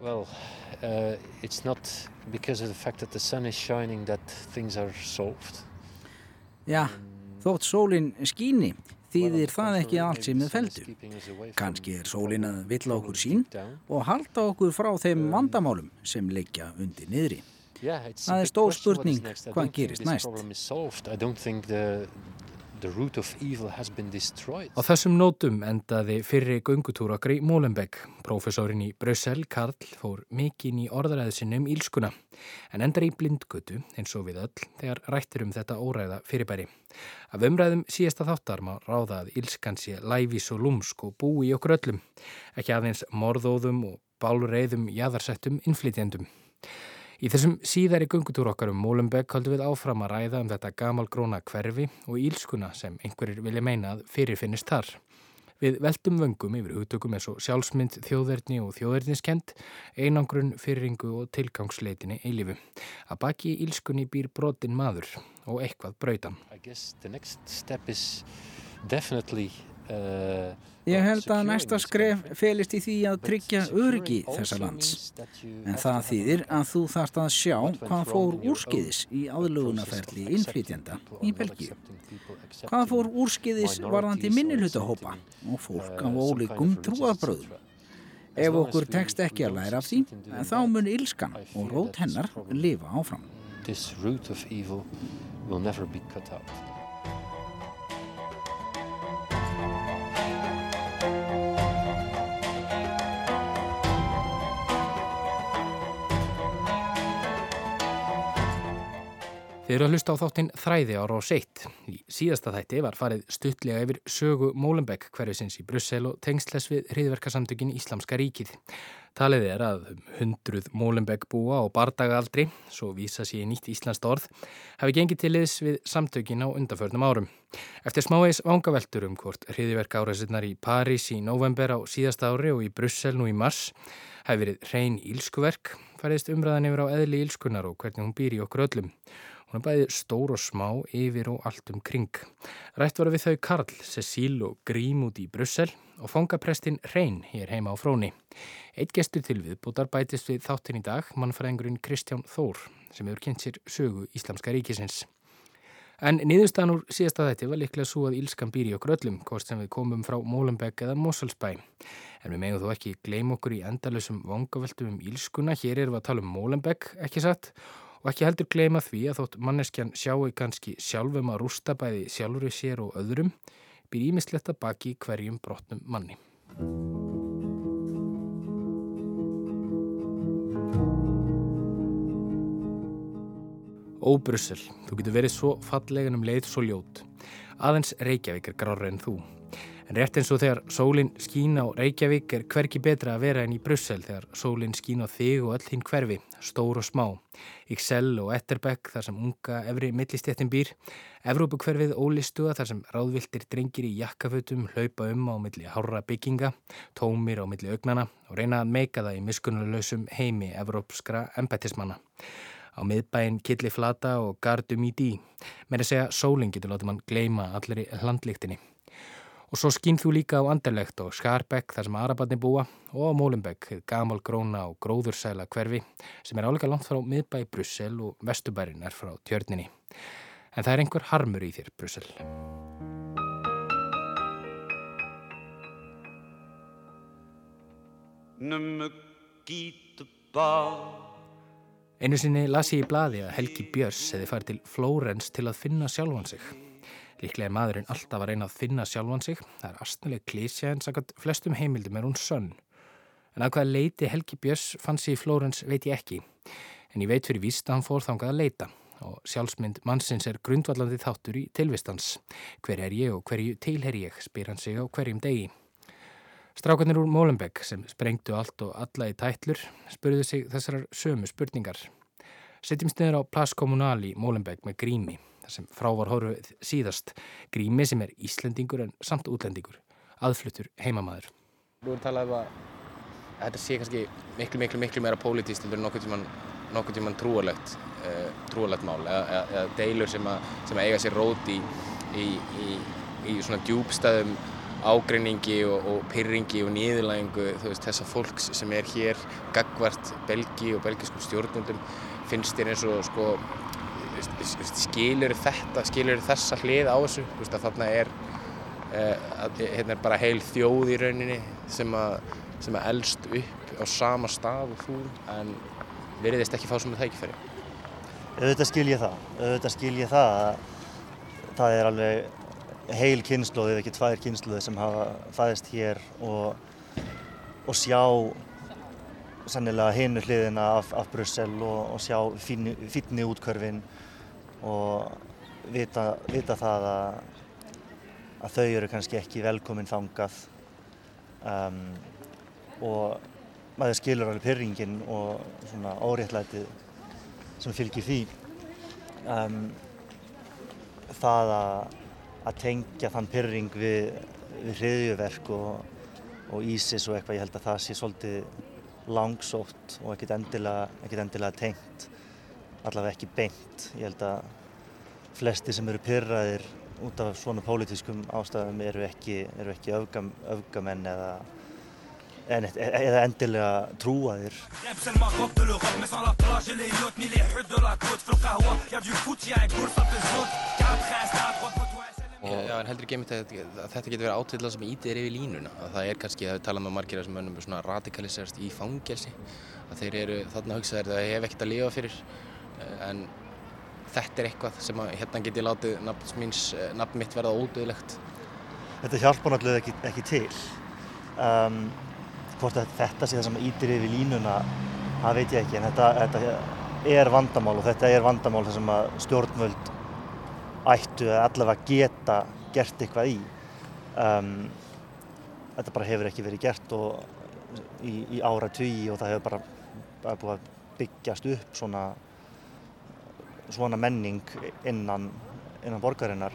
Well, uh, it's not because of the fact that the sun is shining that things are solved. Já, þótt sólinn skíni þýðir það ekki allt sé með feldu. Kanski er sólinn að vilja okkur sín og halda okkur frá þeim vandamálum sem leggja undir niðri. Það er stór spurning hvað gerist næst. Á þessum nótum endaði fyrri göngutúr okkar í Molenbeek. Profesorinn í Brussel, Karl, fór mikinn í orðaræðsinum ílskuna en endar í blindgötu eins og við öll þegar rættir um þetta óræða fyrirbæri. Af umræðum síðasta þáttar má ráða að ílskan sé læfís og lúmsk og búi í okkur öllum, ekki aðeins morðóðum og bálreiðum jæðarsettum innflytjendum. Í þessum síðari gungutúr okkar um Molenbeek höldum við áfram að ræða um þetta gamalgróna hverfi og ílskuna sem einhverjir vilja meina að fyrirfinnist þar. Við veltum vöngum yfir hugtökum eins og sjálfsmynd, þjóðverðni og þjóðverðniskend, einangrun, fyrringu og tilgangsleitinni eilifu. Að baki ílskunni býr brotin maður og eitthvað brautan. Uh, Ég held að næsta skref felist í því að tryggja öryggi þessa lands. En það þýðir að þú þarfst að sjá hvað fór úrskiðis í aðlugunaferli innflytjanda í Belgíu. Hvað fór úrskiðis varðandi minnilhutahópa og fólk af ólíkum trúabröðum. Ef okkur tekst ekki að læra af því, þá mun ílskan og rót hennar lifa áfram. Þeir eru að hlusta á þáttinn Þræði á Rós 1. Í síðasta þætti var farið stuttlega yfir sögu Mólenbeek hverjusins í Brussel og tengsles við hriðverkasamtökin Íslamska ríkið. Talið er að hundruð Mólenbeek búa og bardagaaldri, svo vísa sér nýtt íslenskt orð, hafi gengið til liðs við samtökin á undanförnum árum. Eftir smáeis vangaveltur um hvort hriðverka áræðsinnar í París í november á síðasta ári og í Brussel nú í mars hafi verið reyn ílskuverk, fariðist umræðan yfir á eðli ílskunar og hvernig hún býr í okkur öllum. Hún er bæði stór og smá yfir og allt um kring. Rætt var við þau Karl, Cecil og Grím út í Brussel og fangaprestinn Reyn hér heima á fróni. Eitt gestur til við bútar bætist við þáttin í dag, mannfræðingurinn Kristján Þór, sem hefur kynnt sér sögu Íslamska ríkisins. En niðurstaðan úr síðasta þetta var líklega svo að Ílskan býr í okkur öllum, hvort sem við komum frá Molenbeek eða Moselsbæ. En við megum þó ekki gleym okkur í endalösum vangaveltum um Ílskuna, hér erum við að tala um Molenbeek, ekki satt, og ekki heldur gleima því að þótt manneskjan sjáu kannski sjálfum að rústa bæði sjálfur í sér og öðrum býr ímisletta baki hverjum brotnum manni. Ó Brussel, þú getur verið svo fallegan um leið svo ljót. Aðeins Reykjavík er grára en þú. En rétt eins og þegar sólinn skín á Reykjavík er hverki betra að vera enn í Brussel þegar sólinn skín á þig og öll hinn hverfi, stór og smá. Yxell og Etterbeck þar sem unga efri millistéttin býr. Evrópukverfið ólistuða þar sem ráðviltir drengir í jakkafötum hlaupa um á milli hárra bygginga, tómir á milli augnana og reyna að meika það í miskunnulösum heimi evrópskra embetismanna. Á miðbæinn killi flata og gardum í dí. Mér að segja sólinn getur látið mann gleima allir í hlandlíktinni. Og svo skinn þú líka á Anderlecht og Skarbekk þar sem Arabatni búa og á Molenbeek, gamal gróna og gróðursæla hverfi sem er áleika langt frá miðbæi Brussel og vestubærin er frá tjörninni. En það er einhver harmur í þér, Brussel. Einu sinni las ég í bladi að Helgi Björns hefði farið til Flórens til að finna sjálfan sig. Líklega er maðurinn alltaf að reyna að finna sjálfan sig. Það er astanlega klísja en sakant flestum heimildum er hún sönn. En að hvaða leiti Helgi Björns fann sér í Flórens veit ég ekki. En ég veit fyrir víst að hann fór þangað að leita. Og sjálfsmynd mannsins er grundvallandi þáttur í tilvistans. Hver er ég og hverju tilher ég, spyr hann sig á hverjum degi. Strákarnir úr Molenbeek sem sprengtu allt og alla í tætlur spurðu sig þessar sömu spurningar. Setjumst niður á Plas Kommunal í Molenbeek með grími þar sem frávar horfið síðast grími sem er Íslendingur en samt útlendingur, aðfluttur heimamaður. Þú er talað um að þetta sé kannski miklu, miklu, miklu meira pólitíst en hann nokkur tíman trúalegt, uh, trúalegt mál eða, eða, eða deilur sem, að, sem að eiga sér rót í, í, í, í svona djúbstæðum ágreiningi og, og pyrringi og nýðurlægingu þessa fólks sem er hér gagvart Belgi og belgiskum stjórnundum finnst þér eins og sko, skilur þetta, skilur þessa hlið á þessu, þarna er, uh, hérna er bara heil þjóð í rauninni sem að, sem að eldst upp á sama stað og þú en veriðist ekki fá svona tækifæri. Auðvitað skil ég það, auðvitað skil ég það að það er alveg heil kynnslóð ef ekki tvær kynnslóði sem hafa fæðist hér og, og sjá sannilega hinu hliðina af, af Brussel og, og sjá fínni útkörfin og vita, vita það að, að þau eru kannski ekki velkominn þangað. Um, og maður skilur alveg pyrringin og svona óréttlætið sem fylgir því. Um, það að að tengja þann pyrring við, við hriðjuverk og, og ISIS og eitthvað, ég held að það sé svolítið langsótt og ekkert endilega, ekkert endilega tengt, allavega ekki beint. Ég held að flesti sem eru pyrraðir út af svona pólitískum ástæðum eru ekki, eru ekki öfgam, öfgamenn eða, eða endilega trúaðir. Já, en heldur ekki einmitt að, þetta getur verið átveitlega sem ítir yfir línuna að það er kannski, það er talað með margir sem mönnum svona radikaliserast í fangelsi að þeir eru þarna hugsaðir að það hef ekkert að lifa fyrir en þetta er eitthvað sem að hérna get ég látið nafn eh, mitt verða ódöðlegt Þetta hjálpa náttúrulega ekki, ekki til. Um, hvort þetta sé það sem ítir yfir línuna það veit ég ekki en þetta, þetta er vandamál og þetta er vandamál þar sem að stjórnvöld ættu að allavega geta gert eitthvað í. Um, þetta bara hefur ekki verið gert og, í, í ára tví og það hefur bara búið að byggjast upp svona, svona menning innan, innan borgarinnar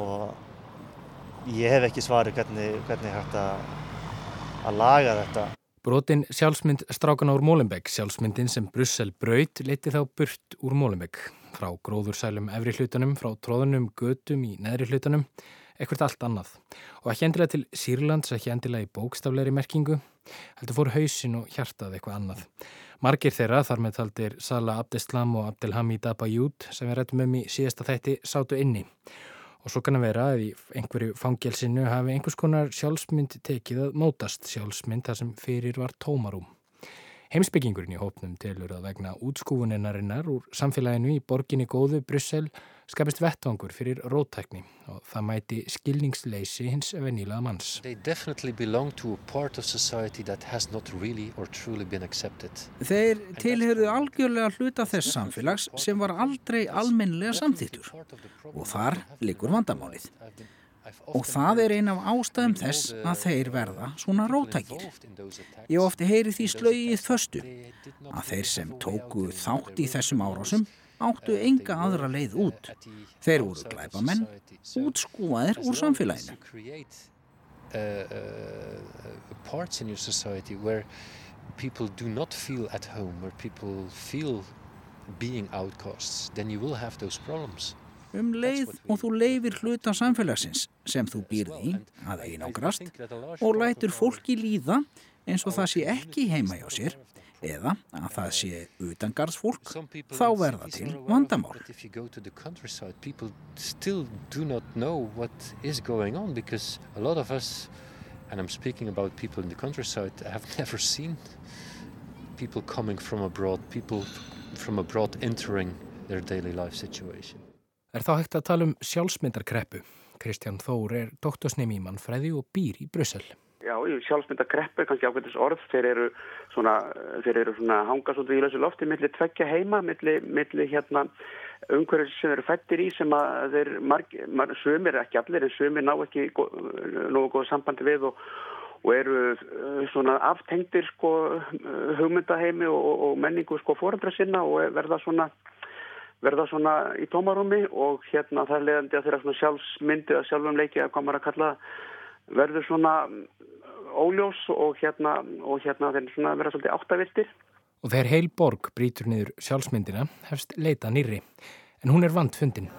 og ég hef ekki svarið hvernig, hvernig hægt að, að laga þetta Brotin sjálfsmynd strákana úr Mólenbeek, sjálfsmyndin sem Brussel braut, leiti þá burt úr Mólenbeek. Frá gróðursælum efri hlutunum, frá tróðunum, götum í neðri hlutunum, ekkert allt annað. Og ekki endilega til Sýrlands, ekki endilega í bókstafleiri merkingu, heldur fór hausin og hjartað eitthvað annað. Margir þeirra, þar með taldir Salah Abdeslam og Abdelhamid Abayud, sem við rættum um í síðasta þætti, sátu inni. Og svo kann að vera að í einhverju fangelsinu hafi einhvers konar sjálfsmynd tekið að mótast sjálfsmynd þar sem fyrir var tómarum. Heimsbyggingurinn í hópnum tilur að vegna útskúfuninnarinnar úr samfélaginu í borginni góðu Bryssel skapist vettvangur fyrir rótækni og það mæti skilningsleysi hins vennilega manns. Really Þeir tilherðu algjörlega hluta þess samfélags sem var aldrei almenlega samþýttur og þar likur vandamálið. Og það er ein af ástæðum þess að þeir verða svona rótækir. Ég ofti heyri því slögið þöstu að þeir sem tóku þátt í þessum árásum áttu enga aðra leið út. Þeir voru glæpamenn, útskúaðir úr samfélaginu. Uh, uh, home, where people feel being outcasts, then you will have those problems um leið og þú leifir hluta samfélagsins sem þú býrði í að einangrast og lætur fólki líða eins og það sé ekki heima hjá sér eða að það sé utangarðsfólk þá verða til vandamál. and I'm speaking about people in the countryside, I have never seen people coming from abroad, people from abroad entering their daily life situation. Er þá hægt að tala um sjálfsmyndarkreppu. Kristján Þór er doktorsnemi í mannfræði og býr í Brussel. Já, sjálfsmyndarkreppu er kannski ákveðis orð. Þeir eru svona, þeir eru svona hanga svolítið í lausu lofti millir tveggja heima, millir, millir hérna umhverfið sem eru fættir í sem að þeir marg, marg, sömur, ekki allir, en sömur ná ekki nógu góð sambandi við og, og eru uh, svona aftengtir sko hugmyndaheimi og, og menningu sko fórandra sinna og verða svona verða svona í tómarúmi og hérna það er leiðandi að þeirra svona sjálfsmyndi að sjálfum leiki að komar að kalla verður svona óljós og hérna, og hérna þeir svona verða svolítið áttaviltir. Og þegar heil borg brítur niður sjálfsmyndina hefst leita nýri. En hún er vand fundin.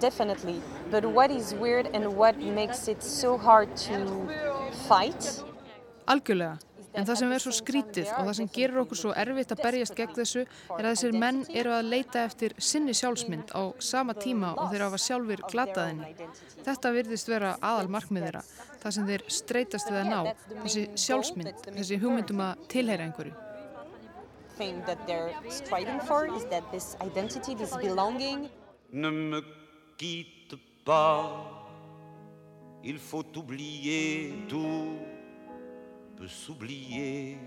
Definitely. But what is weird and what makes it so hard to fight? Algjörlega. En það sem er svo skrítið og það sem gerur okkur svo erfitt að berjast gegn þessu er að þessir menn eru að leita eftir sinni sjálfsmynd á sama tíma og þeir hafa sjálfur glataðinni. Þetta virðist vera aðal markmið þeirra, það sem þeir streytast við að ná, þessi sjálfsmynd, þessi hugmyndum að tilheyra einhverju. Ne me quitte pas, il faut oublier tout peut s'oublier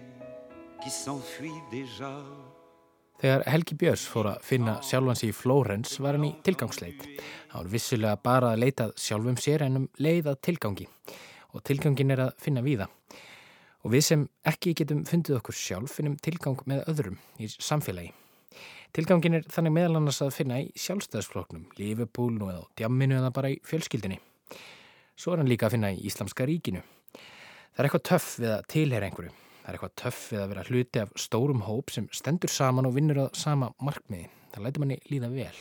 qui s'enfuit déjà. Þegar Helgi Björns fór að finna sjálfans í Flórens var hann í tilgangsleit. Var vissulega bara að leitað sjálfum sér en um leiðað tilgangi og tilgangin er að finna víða. Og við sem ekki getum fundið okkur sjálf finnum tilgang með öðrum í samfélagi. Tilgangin er þannig meðal annars að finna í sjálfstæðsfloknum, lífepúlnu eða djamminu eða bara í fjölskyldinni. Svo er hann líka að finna í Íslamska ríkinu. Það er eitthvað töff við að tilhera einhverju. Það er eitthvað töff við að vera hluti af stórum hóp sem stendur saman og vinnur að sama markmiði. Það lætur manni líða vel.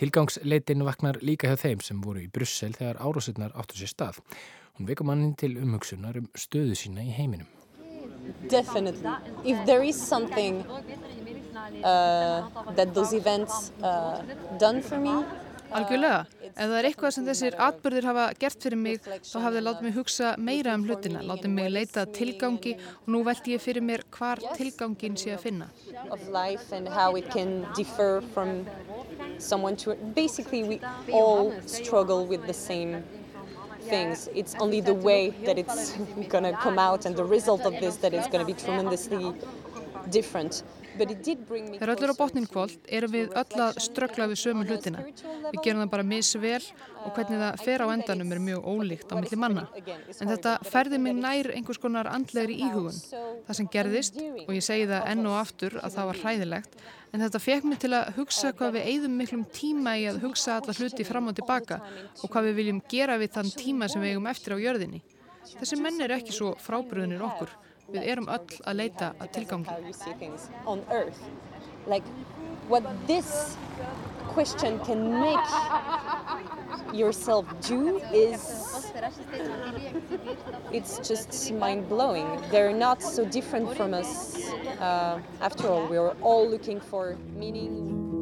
Tilgangsleitin vaknar líka hjá þeim sem voru í Brussel þegar árásunar áttur sér stað. Hún veikum mannin til umhugsunar um stöðu sína í heiminum. Definitely. If there is something that those events uh, done for me. Algjörlega. Ef það er eitthvað sem þessir atbyrðir hafa gert fyrir mig, þá hafði það látið mig hugsa meira um hlutina, látið mig leita tilgangi og nú veldi ég fyrir mér hvar tilgangin sé að finna. Of life and how it can differ from someone to... Basically we all struggle with the same things. It's only the way that it's gonna come out and the result of this that is gonna be tremendously different. Þegar öll eru á botnin kvöld erum við öll að ströggla við sömu hlutina. Við gerum það bara misvel og hvernig það fer á endanum er mjög ólíkt á milli manna. En þetta ferði mig nær einhvers konar andlegri íhugun. Það sem gerðist, og ég segi það enn og aftur að það var hræðilegt, en þetta fekk mig til að hugsa hvað við eigðum miklum tíma í að hugsa alla hluti fram og tilbaka og hvað við viljum gera við þann tíma sem við eigum eftir á jörðinni. Þessi menn er ekki svo frábriðinir okkur. Við erum öll að leita að tilgangi. Like what this question can make yourself do is it's just mind-blowing. They're not so different from us. Uh, after all, we are all looking for meaning.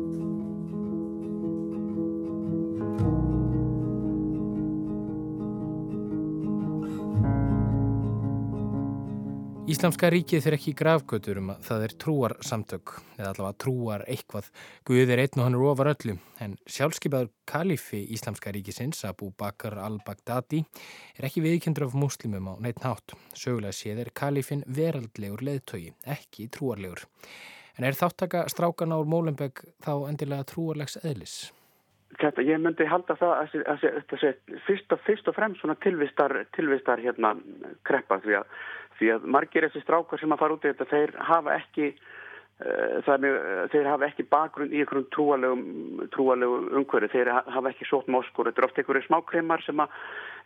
Íslamska ríkið fyrir ekki grafgötur um að það er trúar samtök eða allavega trúar eitthvað Guð er einn og hann er ofar öllu en sjálfskeipaður kalifi Íslamska ríkisins Abu Bakr al-Baghdadi er ekki viðkjöndur af muslimum á neitt nátt. Sögulega séð er kalifin veraldlegur leðtögi, ekki trúarlegur. En er þáttaka strákan ár Mólenberg þá endilega trúarlegs eðlis? Þetta, ég myndi halda það að þetta sé fyrst og, fyrst og fremst svona tilvistar, tilvistar hérna kreppa því að því að margir þessi strákar sem að fara út í þetta þeir hafa ekki uh, mjög, þeir hafa ekki bakgrunn í einhverjum trúalegum, trúalegum umhverju, þeir hafa ekki sót móskur, þetta er ofta einhverju smákreimar sem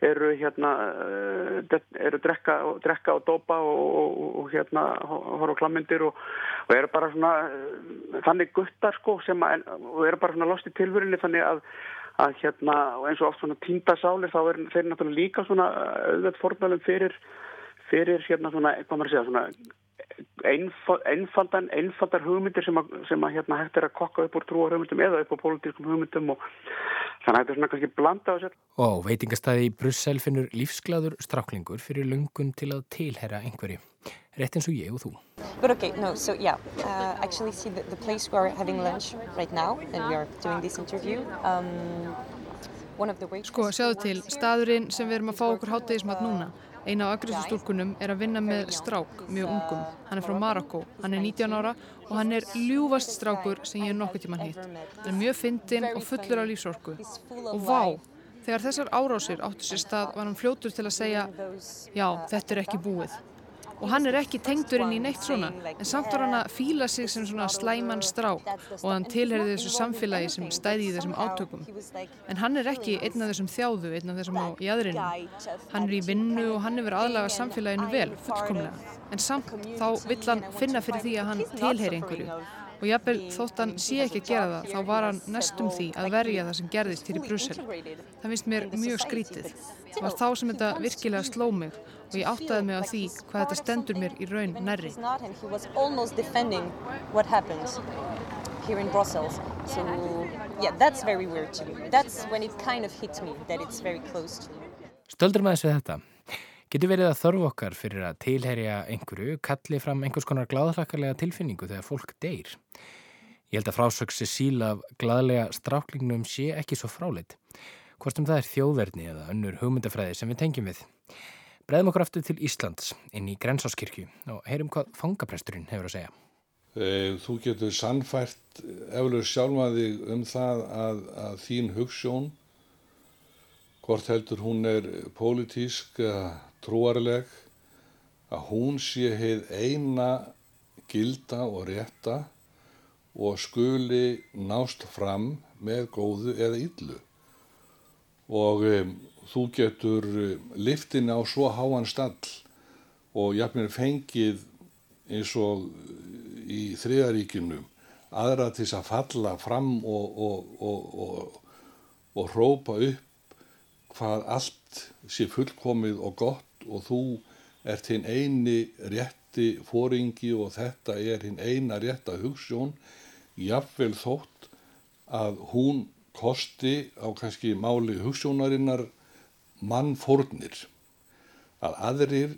eru hérna uh, eru drekka, drekka og dopa og, og, og hérna horfa klamyndir og, og eru bara svona þannig guttar sko sem að, og eru bara svona lost í tilvörinni þannig að að hérna og eins og oft svona tíndasálir þá er þeir náttúrulega líka svona auðvitað fornalum fyrir fyrir hérna svona, hvað maður segja, svona einfaldan, einfaldar hugmyndir sem að, sem að hérna hægt er að kokka upp úr trúar hugmyndum eða upp á pólitískum hugmyndum og þannig að þetta er svona kannski blanda á sér. Og veitingastæði í Brussel finnur lífsglaður stráklingur fyrir lungun til að tilhera einhverju. Rétt eins og ég og þú. But okay, no, so yeah, uh, actually see the, the place we are having lunch right now and we are doing this interview. Um, Sko, sjáðu til, staðurinn sem við erum að fá okkur háttegismat núna Eina á agressustúlkunum er að vinna með strák, mjög ungum. Hann er frá Marokko, hann er 19 ára og hann er ljúfast strákur sem ég er nokkuð tíman hitt. Hann er mjög fyndinn og fullur af lífsorku. Og vá, þegar þessar árásir áttu sér stað var hann fljótur til að segja já, þetta er ekki búið. Og hann er ekki tengdurinn í neitt svona en samt var hann að fíla sig sem svona slæman strák og hann tilherði þessu samfélagi sem stæði í þessum átökum. En hann er ekki einn af þessum þjáðu einn af þessum á jæðrinu hann er í vinnu og hann er verið aðlaga samfélaginu vel fullkomlega. En samt þá vill hann finna fyrir því að hann tilheri einhverju. Og jafnvel þótt hann sé ekki að gera það þá var hann næstum því að verja það sem gerðist hér í Brussel. Það finnst mér mjög skrítið. Það var þá sem þetta virkilega sló mig og ég áttaði mig á því hvað þetta stendur mér í raun nærri. Here in Brussels. So, yeah, that's very weird to me. That's when it kind of hit me that it's very close to me. Stöldur með þessu þetta. Getur verið að þörfu okkar fyrir að tilherja einhverju kalli fram einhvers konar gláðhlakkarlega tilfinningu þegar fólk deyr. Ég held að frásöksi síla af glæðlega stráklingnum sé ekki svo fráleitt. Hvort um það er þjóðverðni eða önnur hugmyndafræði sem við tengjum við. Breðum okkur aftur til Íslands inn í Grensáskirkju og heyrum hvað fangapresturinn hefur að segja. Eh, þú getur sannfært eflug sjálfaði um það að, að þín hugssjón, hvort heldur hún er pólitísk eða trúarleg að hún sé heið eina gilda og rétta og skuli nást fram með góðu eða yllu og um, þú getur liftin á svo háan stall og jafnir fengið eins og í þriðaríkinu aðra til þess að falla fram og, og, og, og hrópa upp hvað allt sé fullkomið og gott og þú ert hinn eini rétti fóringi og þetta er hinn eina rétta hugssjón jafnvel þótt að hún kosti á kannski máli hugssjónarinnar mannfórnir að aðrir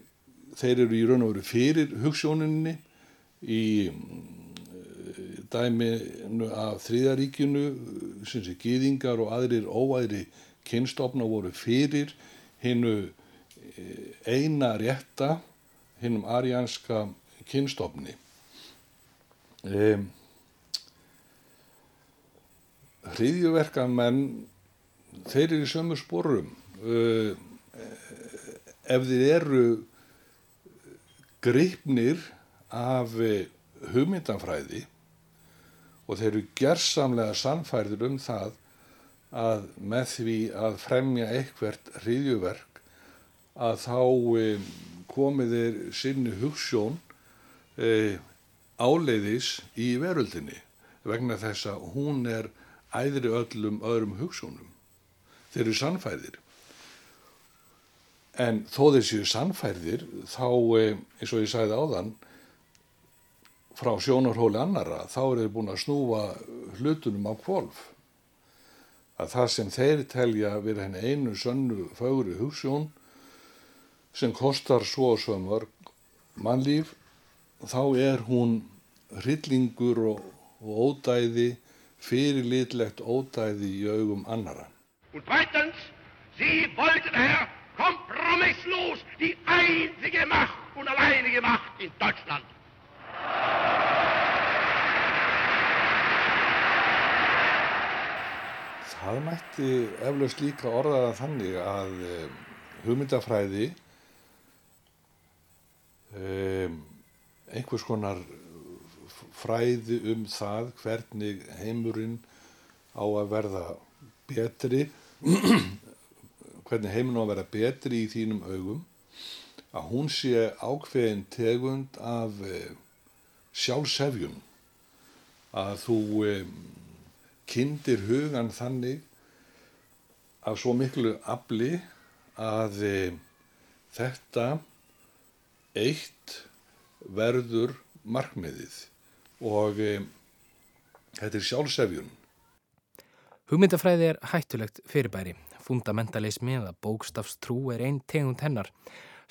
þeir eru í raun og veru fyrir hugssjóninni í eh, dæminu af þriðaríkinu sem sé gýðingar og aðrir óæðri kynstofna voru fyrir hinnu eina rétta hinnum arianska kynstofni. Um, Hriðjuverkamenn, þeir eru í sömu sporum. Uh, ef þeir eru greipnir af hugmyndafræði og þeir eru gerðsamlega sannfærður um það að með því að fremja eitthvert hriðjuverk að þá komið þeir sinni hugssjón e, áleiðis í veröldinni vegna þess að hún er æðri öllum öðrum hugssjónum. Þeir eru sannfæðir. En þó þessi sannfærðir þá, e, eins og ég sagði áðan, frá sjónarhóli annara, þá eru þeir búin að snúfa hlutunum á kvolf. Að það sem þeir telja verið henni einu sönnu fögru hugssjón sem kostar svo og svo mörg mannlíf þá er hún hryllingur og, og ódæði fyrirlitlegt ódæði í augum annara. Und zweitens, Sie wollten, Herr, kompromisslos die einzige Macht und alleinige Macht in Deutschland. Það mætti eflaust líka orðaða þannig að um, hugmyndafræði um, einhvers konar fræði um það hvernig heimurinn á að verða betri hvernig heimurinn á að verða betri í þínum augum að hún sé ákveðin tegund af eh, sjálfsefjun að þú eh, kindir hugan þannig af svo miklu afli að eh, þetta eitt verður markmiðið og þetta er sjálfsefjun. Hugmyndafræði er hættulegt fyrirbæri. Fundamentalismi eða bókstafstrú er einn tegund hennar.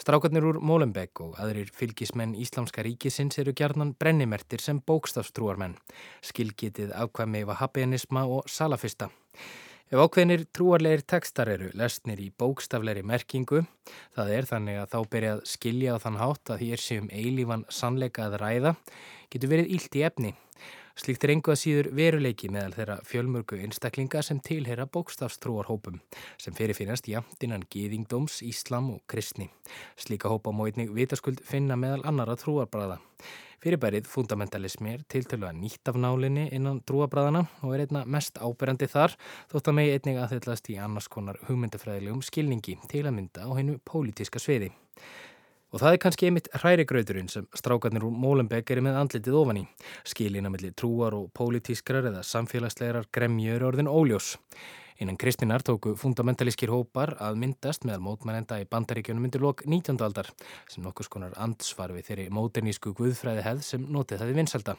Strákarnir úr Molenbeek og aðrir fylgismenn Íslamska ríkisins eru gjarnan brennimertir sem bókstafstrúarmenn. Skilgitið afkvæmi vahabianisma og salafista. Ef ákveðinir trúarleir tekstar eru lesnir í bókstafleiri merkingu, það er þannig að þá byrja að skilja á þann hátt að hér séum eilífan sannleika að ræða, getur verið ílt í efni. Slíkt er engu að síður veruleiki meðal þeirra fjölmörgu einstaklinga sem tilheyra bókstafstrúarhópum sem fyrirfinnast jafninnan gýðingdóms, íslam og kristni. Slíka hópa móitning vitaskuld finna meðal annara trúarbræða. Fyrirbærið fundamentalismi er tiltölulega nýtt af nálinni innan trúarbræðana og er einna mest áberandi þar þótt að megi einnig aðhyllast í annars konar hugmyndafræðilegum skilningi til að mynda á hennu pólítiska sviði. Og það er kannski einmitt hrærigrauturinn sem strákarnir úr Mólenbeek eru með andlitið ofan í. Skilina mellir trúar og pólitískrar eða samfélagslegar gremjur orðin óljós. Innan kristinnar tóku fundamentalískir hópar að myndast meðal mótmælenda í bandaríkjunum myndir lok 19. aldar sem nokkus konar ansvar við þeirri móternísku guðfræði hefð sem notið það í vinsalda.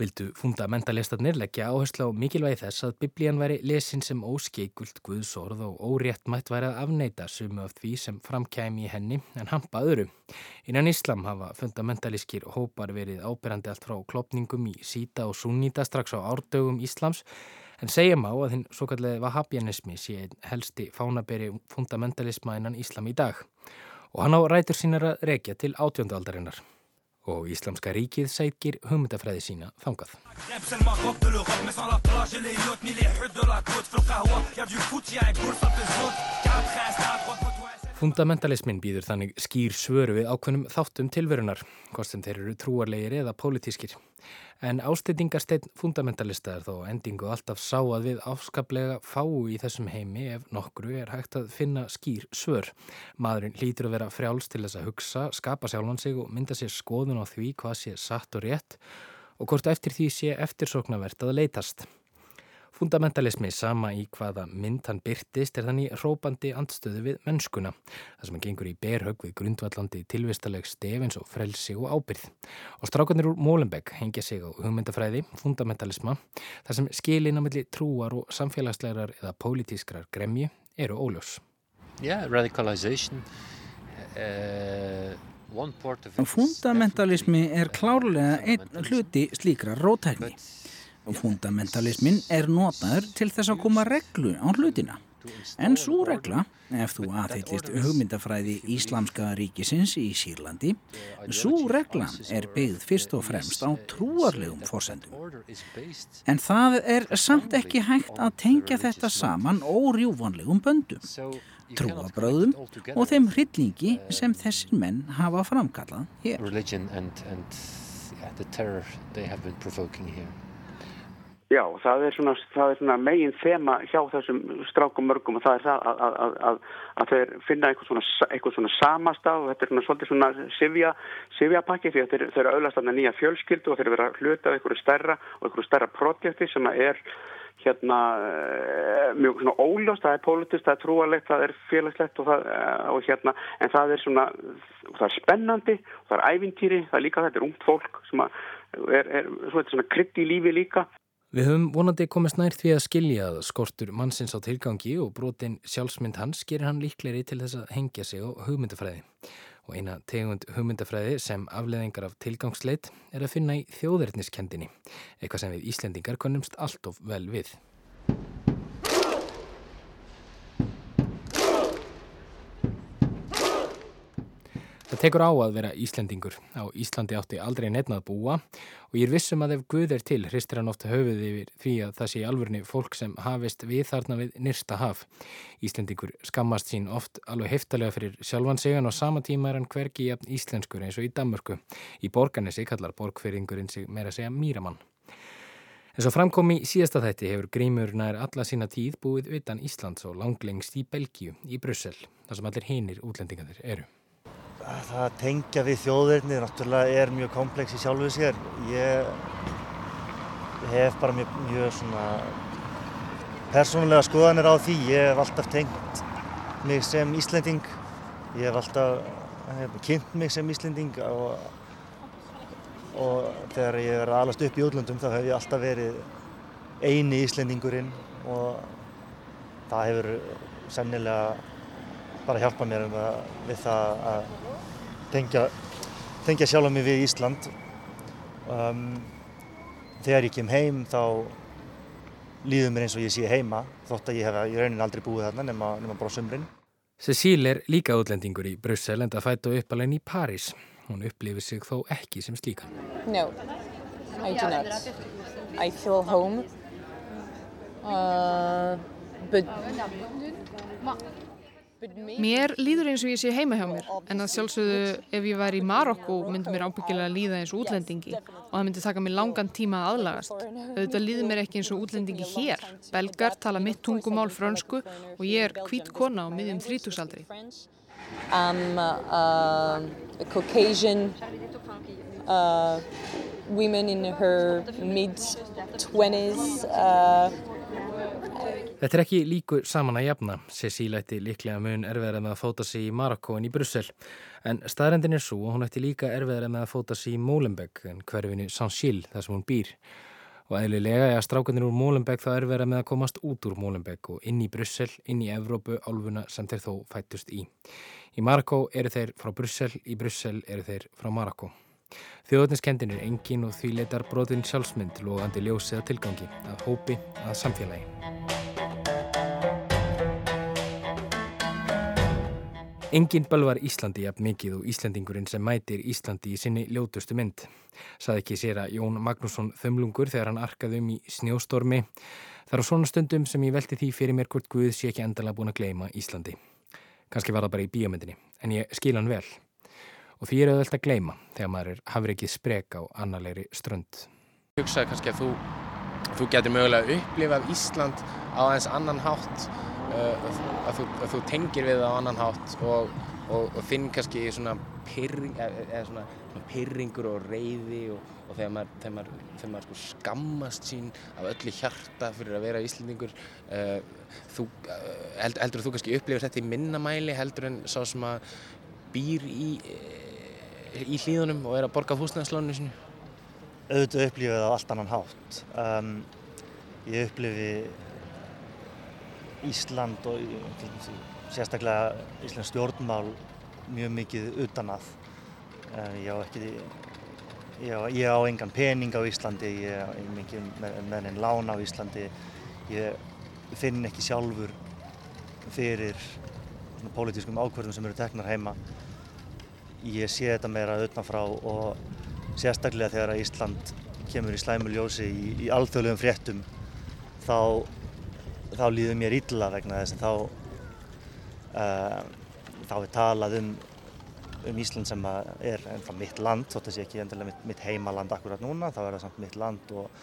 Vildu fundamentalistarnir leggja áherslu á mikilvægi þess að biblían væri lesin sem óskeikult guðsorð og óréttmætt væri að afneita sumu af því sem framkæmi í henni en hampa öðru. Innan Íslam hafa fundamentalískir hópar verið ábyrrandi allt frá klopningum í síta og sunnita strax á árdögum Íslams En segja má að hinn svo kallið vahabjanismi sé helsti fánaberi fundamentalisma innan Íslam í dag. Og hann á rætur sínar að rekja til átjóndaldarinnar og Íslamska ríkið sækir hugmyndafræði sína þangað. Fundamentalismin býður þannig skýr svöru við ákveðnum þáttum tilverunar, hvort sem þeir eru trúarlegir eða pólitískir. En ásteytingarsteinn fundamentalista er þó endingu alltaf sá að við afskaplega fáu í þessum heimi ef nokkru er hægt að finna skýr svör. Maðurinn hlýtur að vera frjáls til þess að hugsa, skapa sjálfan sig og mynda sér skoðun á því hvað sé satt og rétt og hvort eftir því sé eftirsoknavert að leitast. Fundamentalismi sama í hvaða mynd hann byrtist er þannig rópandi andstöðu við mennskuna, þar sem hann gengur í berhög við grundvallandi tilvistaleg stef eins og frelsi og ábyrð. Og strákarnir úr Molenbeek hengja sig á hugmyndafræði, fundamentalisma, þar sem skilin á milli trúar og samfélagslegar eða pólitískrar gremju eru óljós. Yeah, radicalization. Uh... Fundamentalismi er klárlega einn hluti slíkra rótækni. Fundamentalismin er notaður til þess að koma reglu á hlutina. En svo regla, ef þú aðhyllist hugmyndafræði Íslamska ríkisins í Sýrlandi, svo regla er byggð fyrst og fremst á trúarlegum fórsendum. En það er samt ekki hægt að tengja þetta saman órjúvanlegum böndum, trúabröðum og þeim hryllingi sem þessir menn hafa framkallað hér. Já, það er svona, það er svona megin þema hjá þessum strákum mörgum og það er það að, að, að, að þeir finna eitthvað svona, eitthvað svona samastaf og þetta er svona svolítið svona sifja, sifjapakki því að þeir, þeir eru auðvitað nýja fjölskyldu og þeir eru verið að hluta af einhverju stærra og einhverju stærra projekti sem er hérna mjög svona óljóst, það er politist, það er trúalegt, það er félagslegt og, það, og hérna en það er svona, það er spennandi, það er ævintýri, það er líka þetta er ungt fólk sem er, er svona krydd í lífi líka. Við höfum vonandi komist nær því að skilja að skortur mannsins á tilgangi og brotin sjálfsmynd hans gerir hann líkleri til þess að hengja sig á hugmyndafræði. Og eina tegund hugmyndafræði sem afleðingar af tilgangsleit er að finna í þjóðverðniskendinni, eitthvað sem við Íslendingar konumst allt of vel við. Það tekur á að vera Íslendingur. Á Íslandi átti aldrei nefnað búa og ég er vissum að ef Guð er til hristir hann ofta höfuð yfir því að það sé alvörni fólk sem hafist við þarna við nyrsta haf. Íslendingur skammast sín oft alveg heftalega fyrir sjálfan en á sama tíma er hann hvergi jafn íslenskur eins og í Danmörku. Í borganessi kallar borgfyrringurinn sig meira að segja Míramann. En svo framkomi í síðasta þætti hefur Grímur nær alla sína tíð búið utan Íslands og langlengst í Belgíu, í Brussel, þar sem allir hinir útlendingarnir eru. Það að tengja við þjóðverðni náttúrulega er mjög komplex í sjálfu sér. Ég hef bara mjög, mjög svona persónulega skoðanir á því. Ég hef alltaf tengt mig sem Íslending. Ég hef alltaf hef, kynnt mig sem Íslending og, og þegar ég verið alast upp í útlöndum þá hef ég alltaf verið eini Íslendingurinn og það hefur sennilega bara hjálpað mér um að, við það að tengja, tengja sjálf mig við Ísland. Um, þegar ég kem heim þá líður mér eins og ég sé heima þótt að ég hef í raunin aldrei búið þarna nema, nema bara sömrin. Cecíl er líka útlendingur í Brussel en það fætt og uppalegin í París. Hún upplifir sig þó ekki sem slíka. No, I do not. I feel home. Uh, but Mér líður eins og ég sé heima hjá mér en að sjálfsögðu ef ég væri í Marokko myndi mér ábyggilega líða eins og útlendingi og það myndi taka mér langan tíma að aðlagast. Auðvitað líður mér ekki eins og útlendingi hér. Belgar tala mitt tungumál frönsku og ég er hvít kona á miðjum þrítúsaldri. I'm uh, Caucasian uh, woman in her mid-20s uh, Þetta er ekki líku saman að jafna. Cecil ætti líklega mun erfiðar með að fóta sig í Marokko en í Brussel. En staðrendin er svo að hún ætti líka erfiðar með að fóta sig í Molenbeek en hverfinu Saint-Gilles þar sem hún býr. Og eðlilega er að strákanir úr Molenbeek þá erfiðar með að komast út úr Molenbeek og inn í Brussel, inn í Evrópu, álfuna sem þeir þó fættust í. Í Marokko eru þeir frá Brussel, í Brussel eru þeir frá Marokko. Þjóðniskendin er engin og því letar brotin sjálfsmynd logandi ljósið að tilgangi, að hópi, að samfélagi. Engin bölvar Íslandi jafn mikið og Íslandingurinn sem mætir Íslandi í sinni ljótustu mynd. Saði ekki sér að Jón Magnússon þömlungur þegar hann arkaði um í snjóstormi. Það eru svona stundum sem ég velti því fyrir mér hvort Guð sé ekki endala búin að gleima Íslandi. Kanski var það bara í bíomendinni, en ég skil hann vel. Og því er auðvelt að gleima þegar maður er hafrið ekki sprek á annarleiri strönd. Ég hugsaði kannski að þú, þú getur mögulega upplifað Ísland á eins annan hátt uh, að, þú, að þú tengir við það á annan hátt og, og, og finn kannski svona, pyrring, svona, svona pyrringur og reyði og, og þegar maður, þegar maður, þegar maður sko skammast sín af öllu hjarta fyrir að vera íslendingur uh, þú, uh, held, heldur þú kannski upplifir þetta í minnamæli heldur en svo sem að býr í, í hlýðunum og er að borga húsnæðslónu sinu? Auðvitað upplifið það á allt annan hátt. Um, ég upplifi Ísland og sérstaklega Íslands stjórnmál mjög mikið utan að. Eh, ég á ekki, ég á, ég á engan pening á Íslandi, ég er mikið með, með enn lán á Íslandi. Ég finn ekki sjálfur fyrir pólitískum ákverðum sem eru teknar heima. Ég sé þetta meira utanfrá og sérstaklega þegar Ísland kemur í slæmuljósi í, í alþjóðlegum fréttum þá þá líður mér illa vegna þess að þá uh, þá er talað um um Ísland sem er ennþá mitt land þótt að sé ekki endilega mitt, mitt heimaland akkurat núna, þá er það samt mitt land og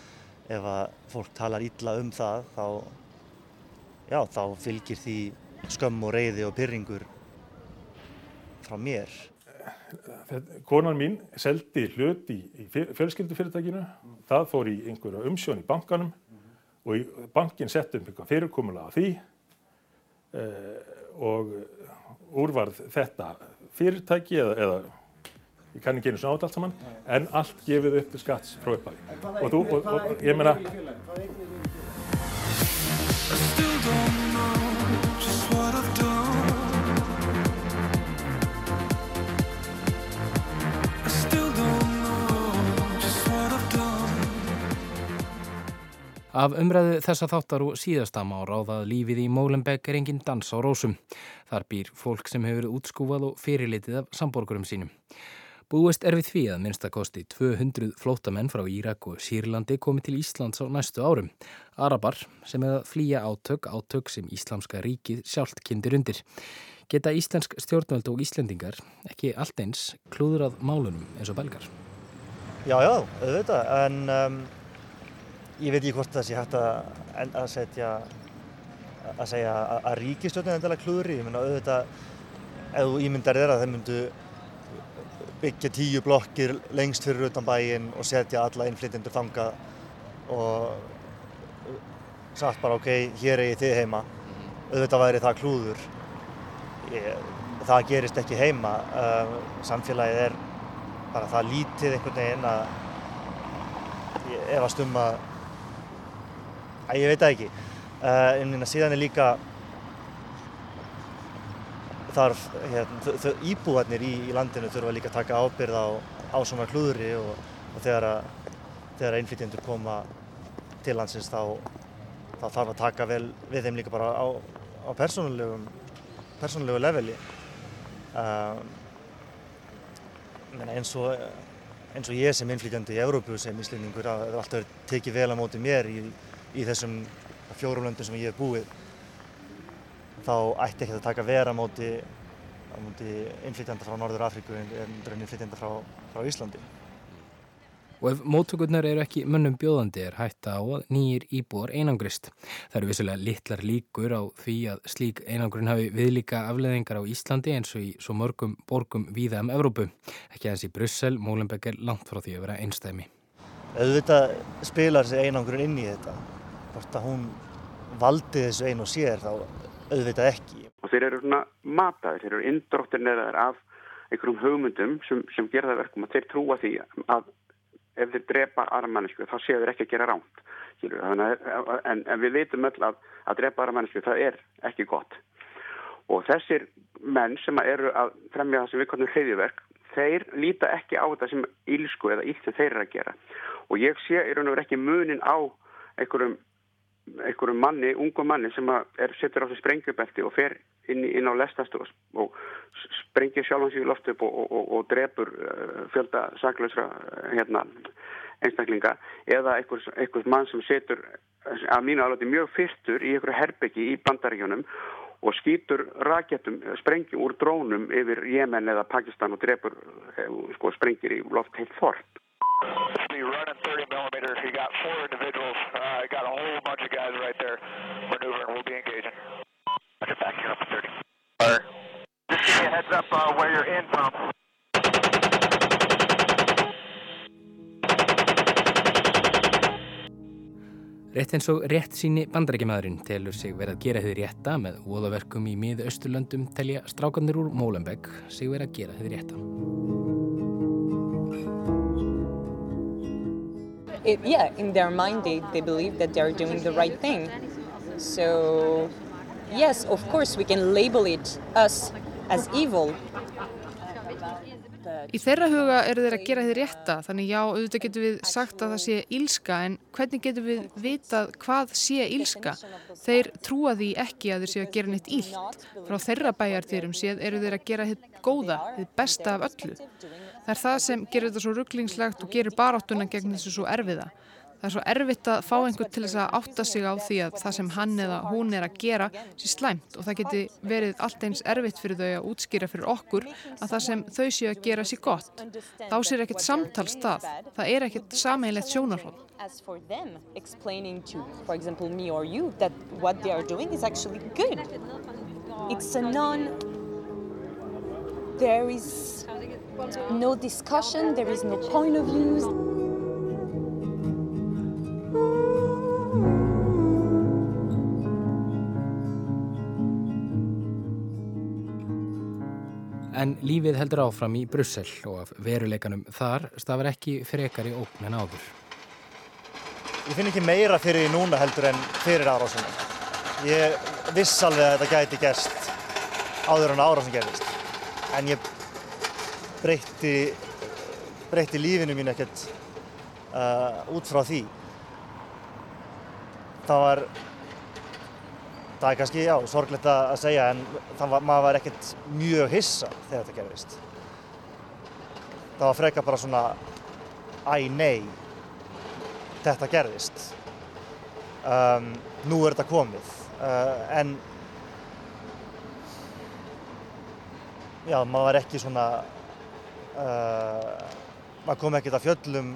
ef að fólk talar illa um það þá já, þá fylgir því skömm og reyði og pyrringur frá mér Konan mín seldi hlut í, í fjölskyldufyrirtækinu, það fór í einhverja umsjón í bankanum og bankin sett um eitthvað fyrirkomulega af því eh, og úrvarð þetta fyrirtæki eða, eða ég kann ekki einu svona át allt saman en allt gefið upp til skatts frá upphæði og, og, og, og ég meina Af umræðu þessa þáttar og síðastam á ráðað lífið í Molenbeek er engin dans á rósum. Þar býr fólk sem hefur útskúfað og fyrirlitið af samborgurum sínum. Búist er við því að minnstakosti 200 flótamenn frá Írak og Sýrlandi komi til Íslands á næstu árum. Arabar sem hefða flýja átök, átök sem Íslamska ríkið sjálft kindir undir. Geta íslensk stjórnvöld og Íslendingar ekki allt eins klúður að málunum eins og belgar? Já, já, auðvitað, en... Um ég veit ekki hvort það sé hægt að, að setja að segja að, ríkistjóðin er endalega klúðri, ég menna auðvitað ef þú ímyndar þér að þeim myndu byggja tíu blokkir lengst fyrir utan bæin og setja alla innflytjendur þanga og sagt bara ok, hér er ég þið heima. Auðvitað væri það klúður. Ég, það gerist ekki heima. Uh, samfélagið er bara það lítið einhvern veginn að ég efast um að Æ, ég veit það ekki. Uh, en síðan er líka þarf, hérna, íbúarnir í, í landinu þurfa líka að taka ábyrð á, á svona klúðri og, og þegar að, þegar að innflytjendur koma til landsins þá, þá þarf að taka vel við þeim líka bara á, á persónulegu leveli. Uh, eins og eins og ég sem innflytjandi í Európu sem íslendingur að það er alltaf tekið vel á móti mér í, í þessum fjórum löndum sem ég hef búið þá ætti ekki að taka vera á móti, móti innflytjanda frá Norður Afríku en innflytjanda frá, frá Íslandi. Og ef móttökurnar eru ekki mönnum bjóðandi er hætta á að nýjir íbúar einangrist. Það eru vissulega litlar líkur á því að slík einangrun hafi viðlíka afleðingar á Íslandi eins og í svo mörgum borgum víða um Evrópu. Ekki aðeins í Brussel, Mólenbeek er langt frá því að vera einstæmi. Auðvitað spilar þessi einangrun inn í þetta. Hvort að hún valdi þessu einu og sér þá auðvitað ekki. Og þeir eru svona mataður, þeir eru indróttir neðar af einhverjum hugmyndum sem, sem gerða verkum að þeir trúa því að ef þeir drepa aðra mannesku þá séu þeir ekki að gera ránt en, en við veitum öll að að drepa aðra mannesku það er ekki gott. Og þessir menn sem eru að fremja það sem við konum hleyðiverk þeir líta ekki á þetta sem ílsku eða ílt sem þeir eru að gera. Og ég sé í raun og veru ekki munin á einhverjum einhverjum manni, ungum manni sem er, setur á þessu sprengjubelti og fer inn, inn á lestast og, og sprengir sjálfans í loftu og, og, og drefur uh, fjölda saklausra uh, hérna, einstaklinga eða einhvers, einhvers mann sem setur að mínu alveg mjög fyrstur í einhverju herbyggi í bandaríunum og skýtur rakettum, sprengjum úr drónum yfir Jemen eða Pakistan og drefur sko, sprengir í loft heilt þorp be running 30 back here up 30. Fire. Just give me a heads up uh, where you're in from. Rétt eins og rétt síni bandarækjamaðurinn telur sig verið að gera þið rétta með voðaverkum í miða austurlöndum telja strákanir úr Mólenbegg sig verið að gera þið rétta. it, yeah, in their mind, they, they believe that they're doing the right thing. So, yes, of course, we can label it us as evil. Í þeirra huga eru þeir að gera þið rétta, þannig já, auðvitað getur við sagt að það sé ílska, en hvernig getur við vitað hvað sé ílska? Þeir trúa því ekki að þeir séu að gera neitt ílt. Frá þeirra bæjartýrum séð eru þeir að gera hitt góða, hitt besta af öllu. Það er það sem gerir þetta svo rugglingslegt og gerir baráttuna gegn þessu svo erfiða. Það er svo erfitt að fá einhvern til þess að átta sig á því að það sem hann eða hún er að gera sé slæmt og það geti verið allt eins erfitt fyrir þau að útskýra fyrir okkur að það sem þau séu að gera sé gott. Þá sér ekkert samtalstað. Það er ekkert sameinlegt sjónarhóll. There is no discussion, there is no point of view. En lífið heldur áfram í Brussel og af veruleikanum þar stafar ekki frekar í ópn en áður. Ég finn ekki meira fyrir því núna heldur en fyrir árásunum. Ég viss alveg að þetta gæti gerst áður en árásun gerist. En ég breytti, breytti lífinu mín ekkert uh, út frá því. Það var það er kannski, já, sorglegt að segja en var, maður var ekkert mjög hissa þegar þetta gerðist. Það var freka bara svona æ, nei, þetta gerðist. Um, nú er þetta komið. Uh, en já, maður var ekki svona, uh, maður kom ekkert að fjöllum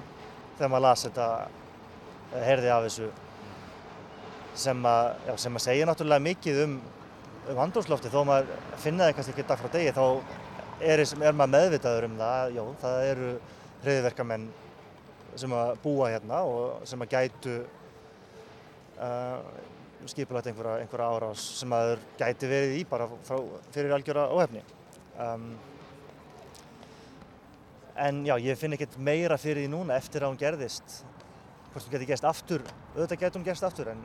þegar maður las þetta, heyrði af þessu sem að, já, sem að segja náttúrulega mikið um, um handlófslofti þó maður finna það kannski ekki dag frá degi þá er, er maður meðvitaður um það já, það eru hriðverkamenn sem að búa hérna og sem að gætu uh, skipulagt einhverja, einhverja árás sem að gæti verið í bara frá, fyrir algjöra óhefni. Um, en já, ég finn ekkert meira fyrir því núna eftir að hún gerðist. Hvort hún geti gæst aftur auðvitað getur hún gæst aftur en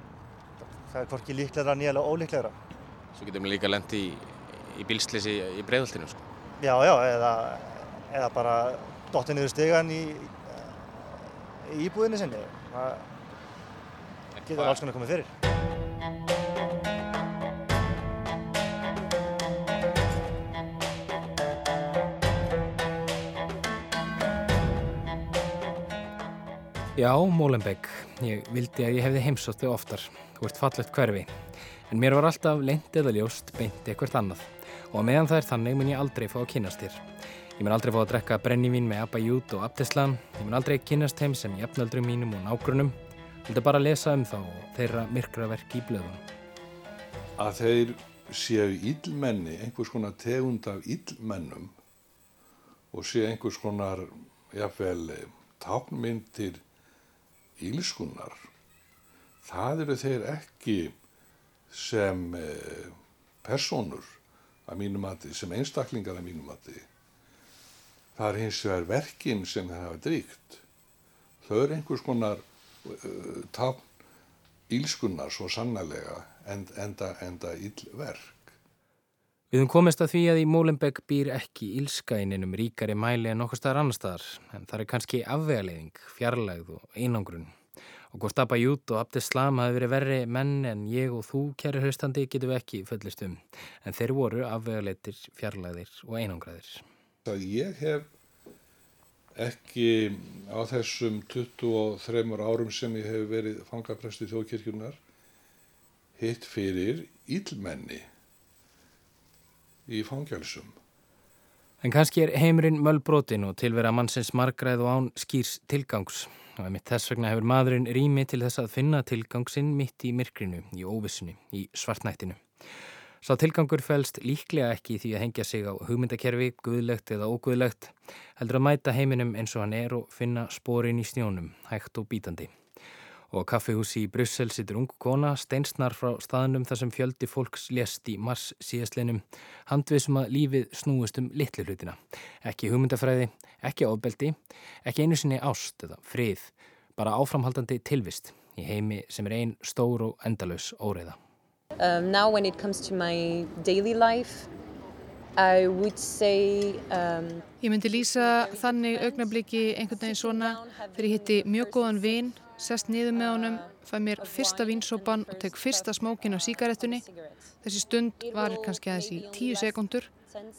það er hvorki líklegra nýjalega ólíklegra. Svo getum við líka lendi í, í bílslisi í bregðaltinu sko. Já, já, eða, eða bara dottið niður stegan í, í íbúðinni sinni. Það getur alls konar komið fyrir. Já, Molenbeek, ég vildi að ég hefði heimsótt þig oftar, þú ert fallegt hverfi, en mér var alltaf leint eða ljóst beint eitthvað annað. Og meðan það er þannig mun ég aldrei fá að kynast þér. Ég mun aldrei fá að drekka brennivín með Abba Jút og Abdeslam, ég mun aldrei kynast þeim sem jafnaldrum mínum og nágrunum, vildi bara lesa um þá og þeirra myrkraverk í blöðunum. Að þeir séu íllmenni, einhvers konar tegund af íllmennum og séu einhvers konar, jáfnvel, táknmyndir ílskunnar, það eru þeir ekki sem eh, personur að mínum mati, sem einstaklingar að mínum mati. Það er hins vegar verkinn sem það hafa dríkt. Þau eru einhvers konar uh, tákn ílskunnar svo sannlega enda, enda ílverk. Við höfum komist að því að í Molenbeek býr ekki ílskæninum ríkari mæli en okkur staðar annar staðar, en það er kannski afvegaleiðing, fjarlægð og einangrun. Og hvort Abba Jút og Abdeslam hafi verið verri menn en ég og þú, kæri haustandi, getum við ekki föllist um. En þeir voru afvegaleitir, fjarlægðir og einangraðir. Það ég hef ekki á þessum 23 árum sem ég hef verið fangaprest í þjóðkirkjunar hitt fyrir ílmenni í fangjálsum. En kannski er heimurinn mölbrotin og tilvera mannsins margræð og án skýrs tilgangs. Og emitt þess vegna hefur maðurinn rými til þess að finna tilgangsinn mitt í myrkrinu, í óvissunni, í svartnættinu. Sá tilgangur fælst líklega ekki því að hengja sig á hugmyndakerfi, guðlegt eða óguðlegt, heldur að mæta heiminum eins og hann er og finna spórin í snjónum, hægt og bítandi og á kaffihúsi í Brussel situr ung kona steinsnar frá staðnum þar sem fjöldi fólks lést í mars síðastlinum handviðsum að lífið snúist um litlu hlutina. Ekki hugmyndafræði, ekki ofbeldi, ekki einu sinni ást eða frið, bara áframhaldandi tilvist í heimi sem er einn stór og endalus óreiða. Um, now when it comes to my daily life I would say um, Ég myndi lýsa þannig augnabliki einhvern veginn svona þegar ég hitti mjög góðan vinn sest niður með honum, fæ mér fyrsta vinsópan og tek fyrsta smókin á síkaretunni. Þessi stund var kannski aðeins í tíu sekundur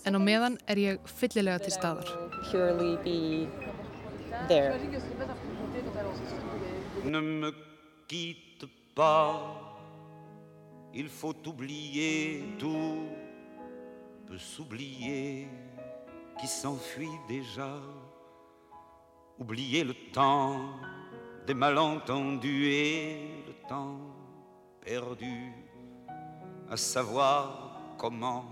en á meðan er ég fyllilega til staðar. Ne me quitte pas, il faut oublier tout, peut s'oublier qui s'enfuit déjà, oublier le temps des malentendus et le temps perdu à savoir comment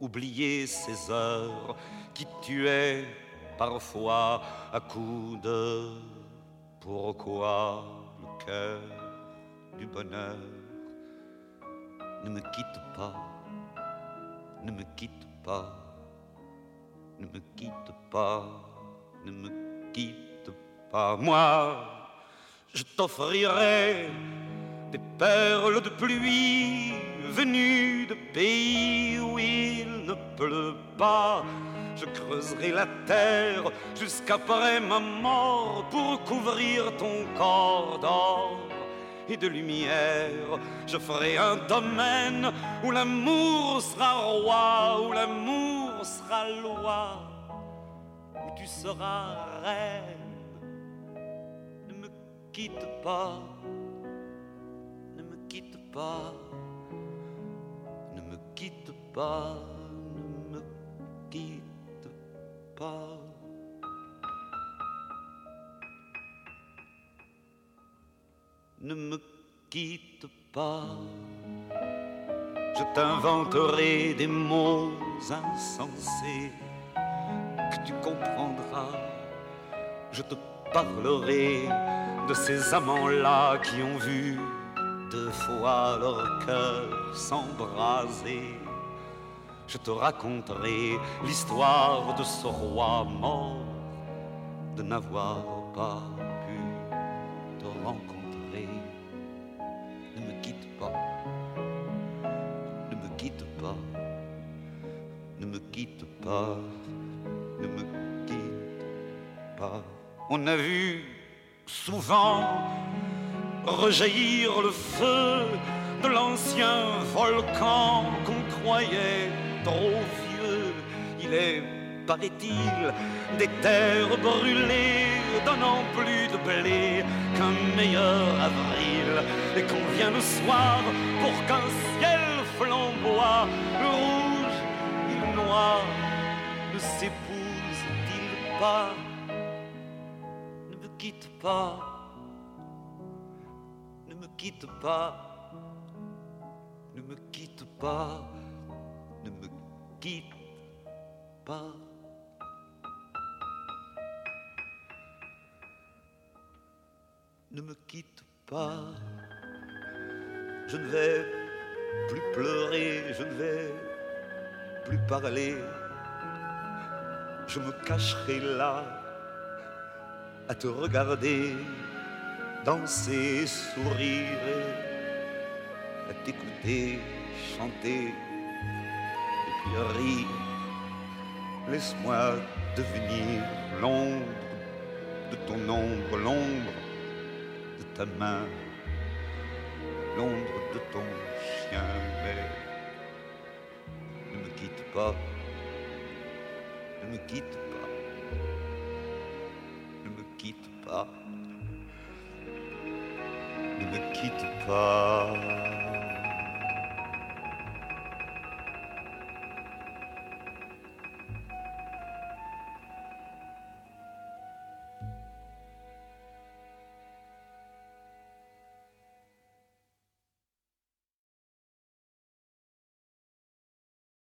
oublier ces heures qui tuaient parfois à coups de pourquoi le cœur du bonheur ne me quitte pas, ne me quitte pas, ne me quitte pas, ne me quitte pas moi, je t'offrirai des perles de pluie venues de pays où il ne pleut pas. Je creuserai la terre jusqu'après ma mort pour couvrir ton corps d'or et de lumière. Je ferai un domaine où l'amour sera roi, où l'amour sera loi, où tu seras reine quitte pas, ne me quitte pas, ne me quitte pas, ne me quitte pas. Ne me quitte pas, je t'inventerai des mots insensés que tu comprendras. Je te parlerai de ces amants-là qui ont vu deux fois leur cœur s'embraser. Je te raconterai l'histoire de ce roi mort, de n'avoir pas pu te rencontrer. Rejaillir le feu de l'ancien volcan qu'on croyait trop vieux. Il est paraît-il, des terres brûlées, donnant plus de blé qu'un meilleur avril. Et qu'on vient le soir pour qu'un ciel flamboie, le rouge et le noir ne s'épousent-ils pas? Ne me quitte pas, quitte pas, ne me quitte pas, ne me quitte pas. Ne me quitte pas, je ne vais plus pleurer, je ne vais plus parler, je me cacherai là à te regarder, danser, sourire, à t'écouter, chanter et puis rire. Laisse-moi devenir l'ombre de ton ombre, l'ombre de ta main, l'ombre de ton chien, mais ne me quitte pas, ne me quitte pas, quitte